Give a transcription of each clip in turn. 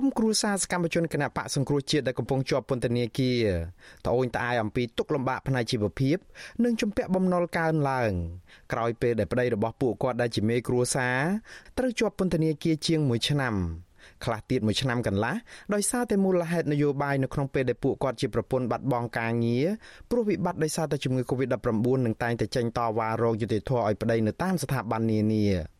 ក្រុមគ្រួសារសកម្មជនគណៈបកសង្គ្រោះជាតិដែលកំពុងជាប់ពន្ធនាគារត្អូញត្អែអំពីទុក្ខលំបាកផ្នែកជីវភាព និងជំពាក់បំណុលកើនឡើងក្រោយពេលដែលប្តីរបស់ពួកគាត់ដែលជាមេគ្រួសារត្រូវជាប់ពន្ធនាគារជាង1ឆ្នាំខ្លះទៀតមួយឆ្នាំកន្លះដោយសារតែមូលហេតុនយោបាយនៅក្នុងពេលដែលពួកគាត់ជាប្រពន្ធបាត់បង់ការងារព្រោះវិបត្តិដោយសារតែជំងឺ Covid-19 នឹងតែងតែចេញតវ៉ារោគយុតិធធឲ្យប្តីនៅតាមស្ថាប័ននានា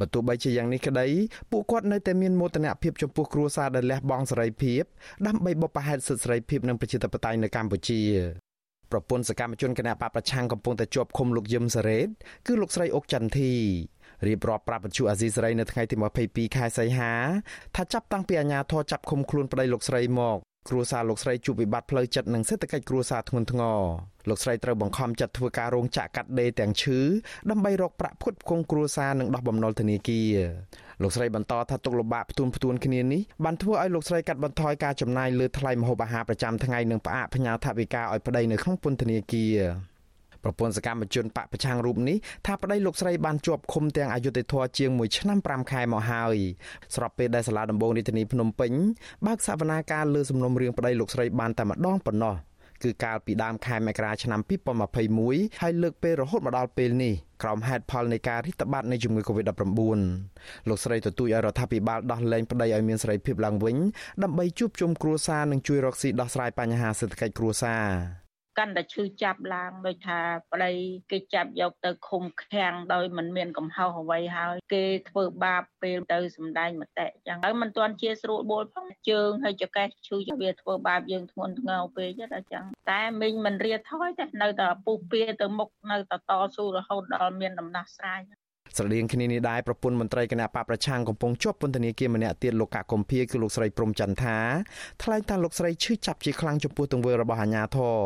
បើទោះបីជាយ៉ាងនេះក្តីពួកគាត់នៅតែមានមោទនភាពចំពោះគ្រួសារដែលលះបង់សេរីភាពដើម្បីបុព្វហេតុសិទ្ធិសេរីភាពនិងប្រជាធិបតេយ្យនៅកម្ពុជាប្រពន្ធសកម្មជនគណៈបកប្រឆាំងកំពុងតែជាប់ឃុំលោកយឹមសារ៉េតគឺលោកស្រីអុកចន្ទធីរៀបរាប់ប្រាប់បញ្ជូអាស៊ីសេរីនៅថ្ងៃទី22ខែសីហាថាចាប់តាំងពីអាញាធរចាប់ឃុំខ្លួនប្តីលោកស្រីមក គ្រួសារលោកស្រីជួបវិបត្តិផ្លូវចិត្តនិងសេដ្ឋកិច្ចគ្រួសារធ្ងន់ធ្ងរលោកស្រីត្រូវបង្ខំចិត្តធ្វើការរោងចក្រកាត់ដេរទាំងឈឺដើម្បីរកប្រាក់ផ្គត់ផ្គង់គ្រួសារនិងដោះបំណុលធនាគារលោកស្រីបន្តថាទុកលំបាកផ្ទួនផ្ទួនគ្នានេះបានធ្វើឲ្យលោកស្រីកាត់បន្ថយការចំណាយលើថ្លៃម្ហូបអាហារប្រចាំថ្ងៃនិងផ្អាកផ្ញើថវិកាឲ្យប្តីនៅក្នុងពន្ធនាគារ ប្រពន្ធសកម្មជនបកប្រឆាំងរូបនេះថាប្តីលោកស្រីបានជាប់ឃុំទាំងអយុធធរជាង1ឆ្នាំ5ខែមកហើយស្របពេលដែលសាលាដំបងរាជធានីភ្នំពេញបើកសវនាការលើសំណុំរឿងប្តីលោកស្រីបានតែម្ដងប៉ុណ្ណោះគឺកាលពីដើមខែមករាឆ្នាំ2021ហើយលើកពេលរហូតមកដល់ពេលនេះក្រោមហេតុផលនៃការរិះតបាត់នៃជំងឺ Covid-19 លោកស្រីទទូចឲ្យរដ្ឋាភិបាលដោះលែងប្តីឲ្យមានសេរីភាពឡើងវិញដើម្បីជួបជុំគ្រួសារនិងជួយរកស៊ីដោះស្រាយបញ្ហាសេដ្ឋកិច្ចគ្រួសារ កាន់តែឈឺចាប់ឡើងដោយថាប្តីគេចាប់យកទៅឃុំឃាំងដោយមិនមានកំហុសអ្វីហើយ គេធ្វើបាបពេលទៅសម្ដែងមតិចឹងហើយមិនទាន់ជាស្រួលបួលផងជើងហើយចកេះឈឺវាធ្វើបាបយើងធ្ងន់ធ្ងរពេកដល់ចឹងតែមីងមិនរៀថយទេនៅតែពុះពៀទៅមុខនៅតែតស៊ូរហូតដល់មានដំណោះស្រាយ ស្រដៀងគ្នានេះដែរប្រពន្ធមន្ត្រីគណៈបកប្រឆាំងកំពុងជាប់ពន្ធនាគារម្នាក់ទៀតលោកកកុម្ភាគឺលោកស្រីព្រំចន្ទថាថ្លែងថាលោកស្រីឈឺចាប់ជាខ្លាំងចំពោះទង្វើរបស់អាជ្ញាធរ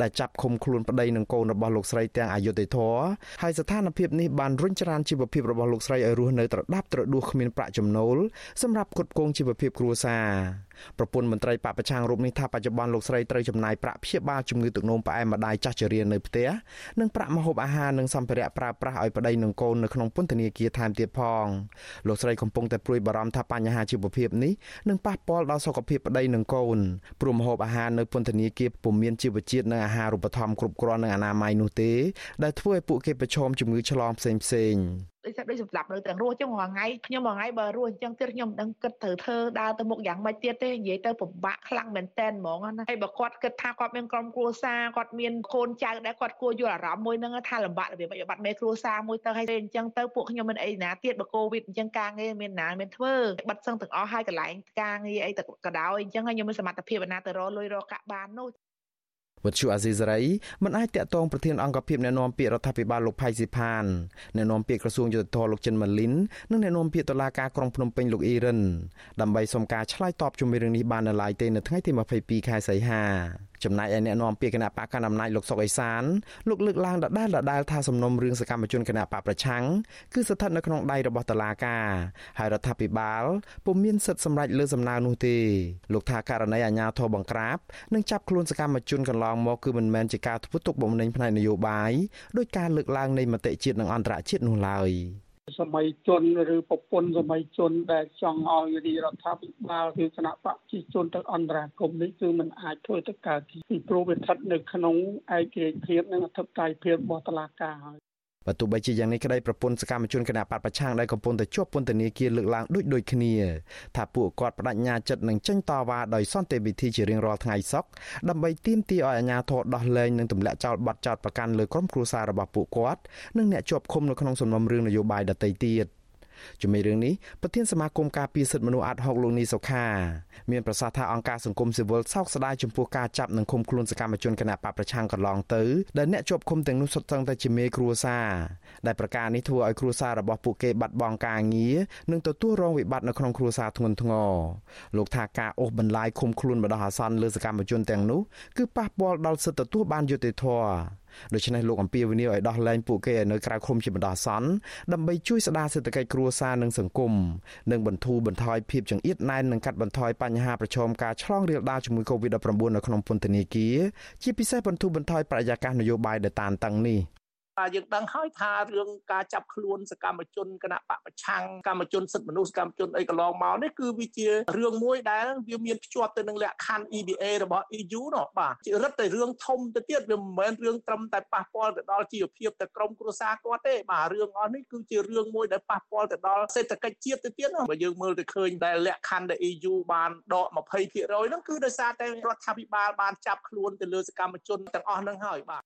ដែលចាប់ឃុំខ្លួនប្តីនិងកូនរបស់លោកស្រីទាំងអយុធធរហើយស្ថានភាពនេះបានរុញច្រានជីវភាពរបស់លោកស្រីឲ្យរស់នៅត្រដាប់ត្រដួសគ្មានប្រាក់ចំណូលសម្រាប់គ្រប់គ្រងជីវភាពគ្រួសារប្រពន្ធមន្ត្រីបពប្រឆាំងរូបនេះថាបច្ចុប្បន្នលោកស្រីត្រូវចំណាយប្រាក់ព្យាបាលជំងឺទឹកនោមផ្អែមម្ដាយចាស់ជរានៅផ្ទះនិងប្រាក់ម្ហូបអាហារនិងសម្ភារៈប្រើប្រាស់ឲ្យប្តីនិងកូននៅក្នុងពន្ធនាគារថែមទៀតផងលោកស្រីកំពុងតែព្រួយបារម្ភថាបញ្ហាជីវភាពនេះនឹងប៉ះពាល់ដល់សុខភាពប្តីនិងកូនព្រោះម្ហូបអាហារនៅពន្ធនាគារពុំមានជីវជាតិនិងអាហារូបត្ថម្ភគ្រប់គ្រាន់និងអនាម័យនោះទេដែលធ្វើឲ្យពួកគេប្រឈមជំងឺឆ្លងផ្សេងផ្សេង ដូចថាដូចសម្រាប់នៅទាំងរស់ចឹងមួយថ្ងៃខ្ញុំមួយថ្ងៃបើរស់អញ្ចឹងទៀតខ្ញុំមិនដឹងគិតត្រូវធ្វើដើរទៅមុខយ៉ាងម៉េចទៀតទេនិយាយទៅពិបាកខ្លាំងមែនតែនហ្មងណាហើយបើគាត់គិតថាគាត់មានក្រុមគ្រួសារគាត់មានកូនចៅដែលគាត់គួរយល់អារម្មណ៍មួយហ្នឹងថាលំបាករបៀបបាត់មេគ្រួសារមួយទៅហើយអញ្ចឹងទៅពួកខ្ញុំមានអីណាទៀតបើកូវីដអញ្ចឹងការងារមានណាមានធ្វើបិទសឹងទាំងអស់ហើយកន្លែងការងារអីទៅក៏ដោយអញ្ចឹងហើយខ្ញុំមានសមត្ថភាពណាទៅរកលុយរកកាក់បាននោះ វត្តជូអាស៊ីសេរីមិនអាចតាក់ទងប្រធានអង្គភិបអ្នកណែនាំពាក្យរដ្ឋាភិបាលលោកផៃស៊ីផានអ្នកណែនាំពាក្យក្រសួងយុទ្ធភ័ពលោកចិនម៉ាលីននិងអ្នកណែនាំពាក្យតុលាការក្រុងភ្នំពេញលោកអ៊ីរិនដើម្បីសុំការឆ្លើយតបជុំវិញរឿងនេះបាននៅឡើយទេនៅថ្ងៃទី22ខែសីហា ចំណែកឯអ្នកនាំពាក្យគណៈបកកណ្ដាលអំណាចលោកសុកអេសានលោកលើកឡើងដដែលដដែលថាសំណុំរឿងសកម្មជនគណៈបកប្រឆាំងគឺស្ថិតនៅក្នុងដៃរបស់តុលាការហើយរដ្ឋាភិបាលពុំមានសិទ្ធិសម្រេចលើសំណើនោះទេលោកថាករណីអាញាធរបង្ក្រាបនិងចាប់ខ្លួនសកម្មជនកន្លងមកគឺមិនមែនជាការធ្វើទុកបុកម្នេញផ្នែកនយោបាយដោយការលើកឡើងនៃមតិជាតិនិងអន្តរជាតិនោះឡើយ។ សម័យជនឬប្រពន្ធសម័យជនដែលចង់ឲ្យរាជរដ្ឋាភិបាលឬគណៈបកប្រជាជនទៅអន្តរាគមនេះគឺมันអាចធ្វើទៅកើតពីព្រោះវាស្ថិតនៅក្នុងឯករាជ្យភាពនិងអធិបតេយ្យភាពរបស់តុលាការហើយ បើទោះបីជាយ៉ាងនេះក្តីប្រពន្ធសកម្មជនគណៈបកប្រឆាំងដែលកំពុងតែជាប់ពន្ធនាគារលើកឡើងដូចដូចគ្នាថាពួកគាត់បដិញ្ញាចិត្តនឹងចេញតវ៉ាដោយសន្តិវិធីជារៀងរាល់ថ្ងៃសុក្រដើម្បីទាមទារឲ្យអាជ្ញាធរដោះលែងនិងទម្លាក់ចោលបទចោទប្រកាន់លើក្រុមគ្រួសាររបស់ពួកគាត់និងអ្នកជាប់ឃុំនៅក្នុងសំណុំរឿងនយោបាយដទៃទៀត។ ជំវិញរឿងនេះប្រធានសមាគមការពារសិទ្ធិមនុស្សអាត់ហុកលោកនីសុខាមានប្រសាសន៍ថាអង្គការសង្គមស៊ីវិលសោកស្ដាយចំពោះការចាប់និងឃុំខ្លួនសកម្មជនគណបកប្រឆាំងកន្លងទៅដែលអ្នកជាប់ឃុំទាំងនោះសុទ្ធសឹងតែជាមេគ្រួសារដែលប្រការនេះធ្វើឲ្យគ្រួសាររបស់ពួកគេបាត់បង់ការងារនិងទទួលរងវិបត្តិនៅក្នុងគ្រួសារធ្ងន់ធ្ងរលោកថាការអូសបន្លាយឃុំខ្លួនបណ្ដោះអាសន្នលើសកម្មជនទាំងនោះគឺប៉ះពាល់ដល់សិទ្ធិទទួលបានយុត្តិធម៌ ដូច្នេះលោកអំពីវិនិយោគឲ្យដោះលែងពួកគេឲ្យនៅក្រៅឃុំជាបណ្ដោះអាសន្នដើម្បីជួយស្ដារសេដ្ឋកិច្ចគ្រួសារនិងសង្គមនិងបន្ធូរបន្ថយភាពចង្អៀតណែននិងកាត់បន្ថយបញ្ហាប្រឈមការឆ្លងរាលដាលជំងឺ Covid-19 នៅក្នុងពន្ធនាគារជាពិសេសបន្ធូរបន្ថយបរិយាកាសនយោបាយដែលតានតឹងនេះបាទ យើងដឹងហើយថារឿងការចាប់ខ្លួនសកម្មជនគណៈបកប្រឆាំងកម្មជនសិទ្ធិមនុស្សកម្មជនអីកន្លងមកនេះគឺវាជារឿងមួយដែលវាមានភ្ជាប់ទៅនឹងលក្ខខណ្ឌ EBA របស់ EU នោះបាទជារឹតតែរឿងធំទៅទៀតវាមិនមែនរឿងត្រឹមតែប៉ះពាល់ទៅដល់ជីវភាពទៅក្រុមគ្រួសារគាត់ទេបាទរឿងអស់នេះគឺជារឿងមួយដែលប៉ះពាល់ទៅដល់សេដ្ឋកិច្ចជាតិទៅទៀតណាបើយើងមើលទៅឃើញដែលលក្ខខណ្ឌដែល EU បានដក20%ហ្នឹងគឺដោយសារតែរដ្ឋាភិបាលបានចាប់ខ្លួនទៅលើសកម្មជនទាំងអស់ហ្នឹងហើយបាទ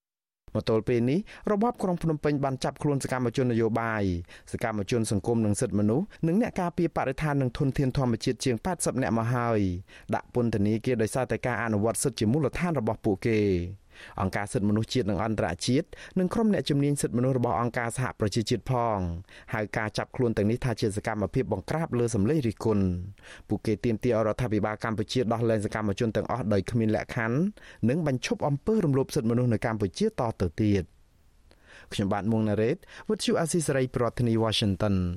មកទល់ពេលនេះរបបក្រុងភ្នំពេញបានចាប់ខ្លួនសកម្មជននយោបាយសកម្មជនសង្គមនិងសិទ្ធិមនុស្សនិងអ្នកការពារបរិស្ថាននិងធនធានធម្មជាតិជាង80នាក់មកហើយដាក់ពន្ធនាគារដោយសារតែការអនុវត្តសិទ្ធិជាមូលដ្ឋានរបស់ពួកគេ អង្គការសិទ្ធិមនុស្សជាតិនិងអន្តរជាតិនិងក្រុមអ្នកជំនាញសិទ្ធិមនុស្សរបស់អង្គការសហប្រជាជាតិផងហៅការចាប់ខ្លួនទាំងនេះថាជាសកម្មភាពបង្ក្រាបលើសម្លេងរិះគន់ពួកគេទាមទាររដ្ឋាភិបាលកម្ពុជាដោះលែងសកម្មជនទាំងអស់ដោយគ្មានលក្ខខណ្ឌនិងបញ្ឈប់អំពើរំលោភសិទ្ធិមនុស្សនៅកម្ពុជាតទៅទៀតខ្ញុំបាទមុងណារ៉េត With you Asisari ប្រធានាធិបតី Washington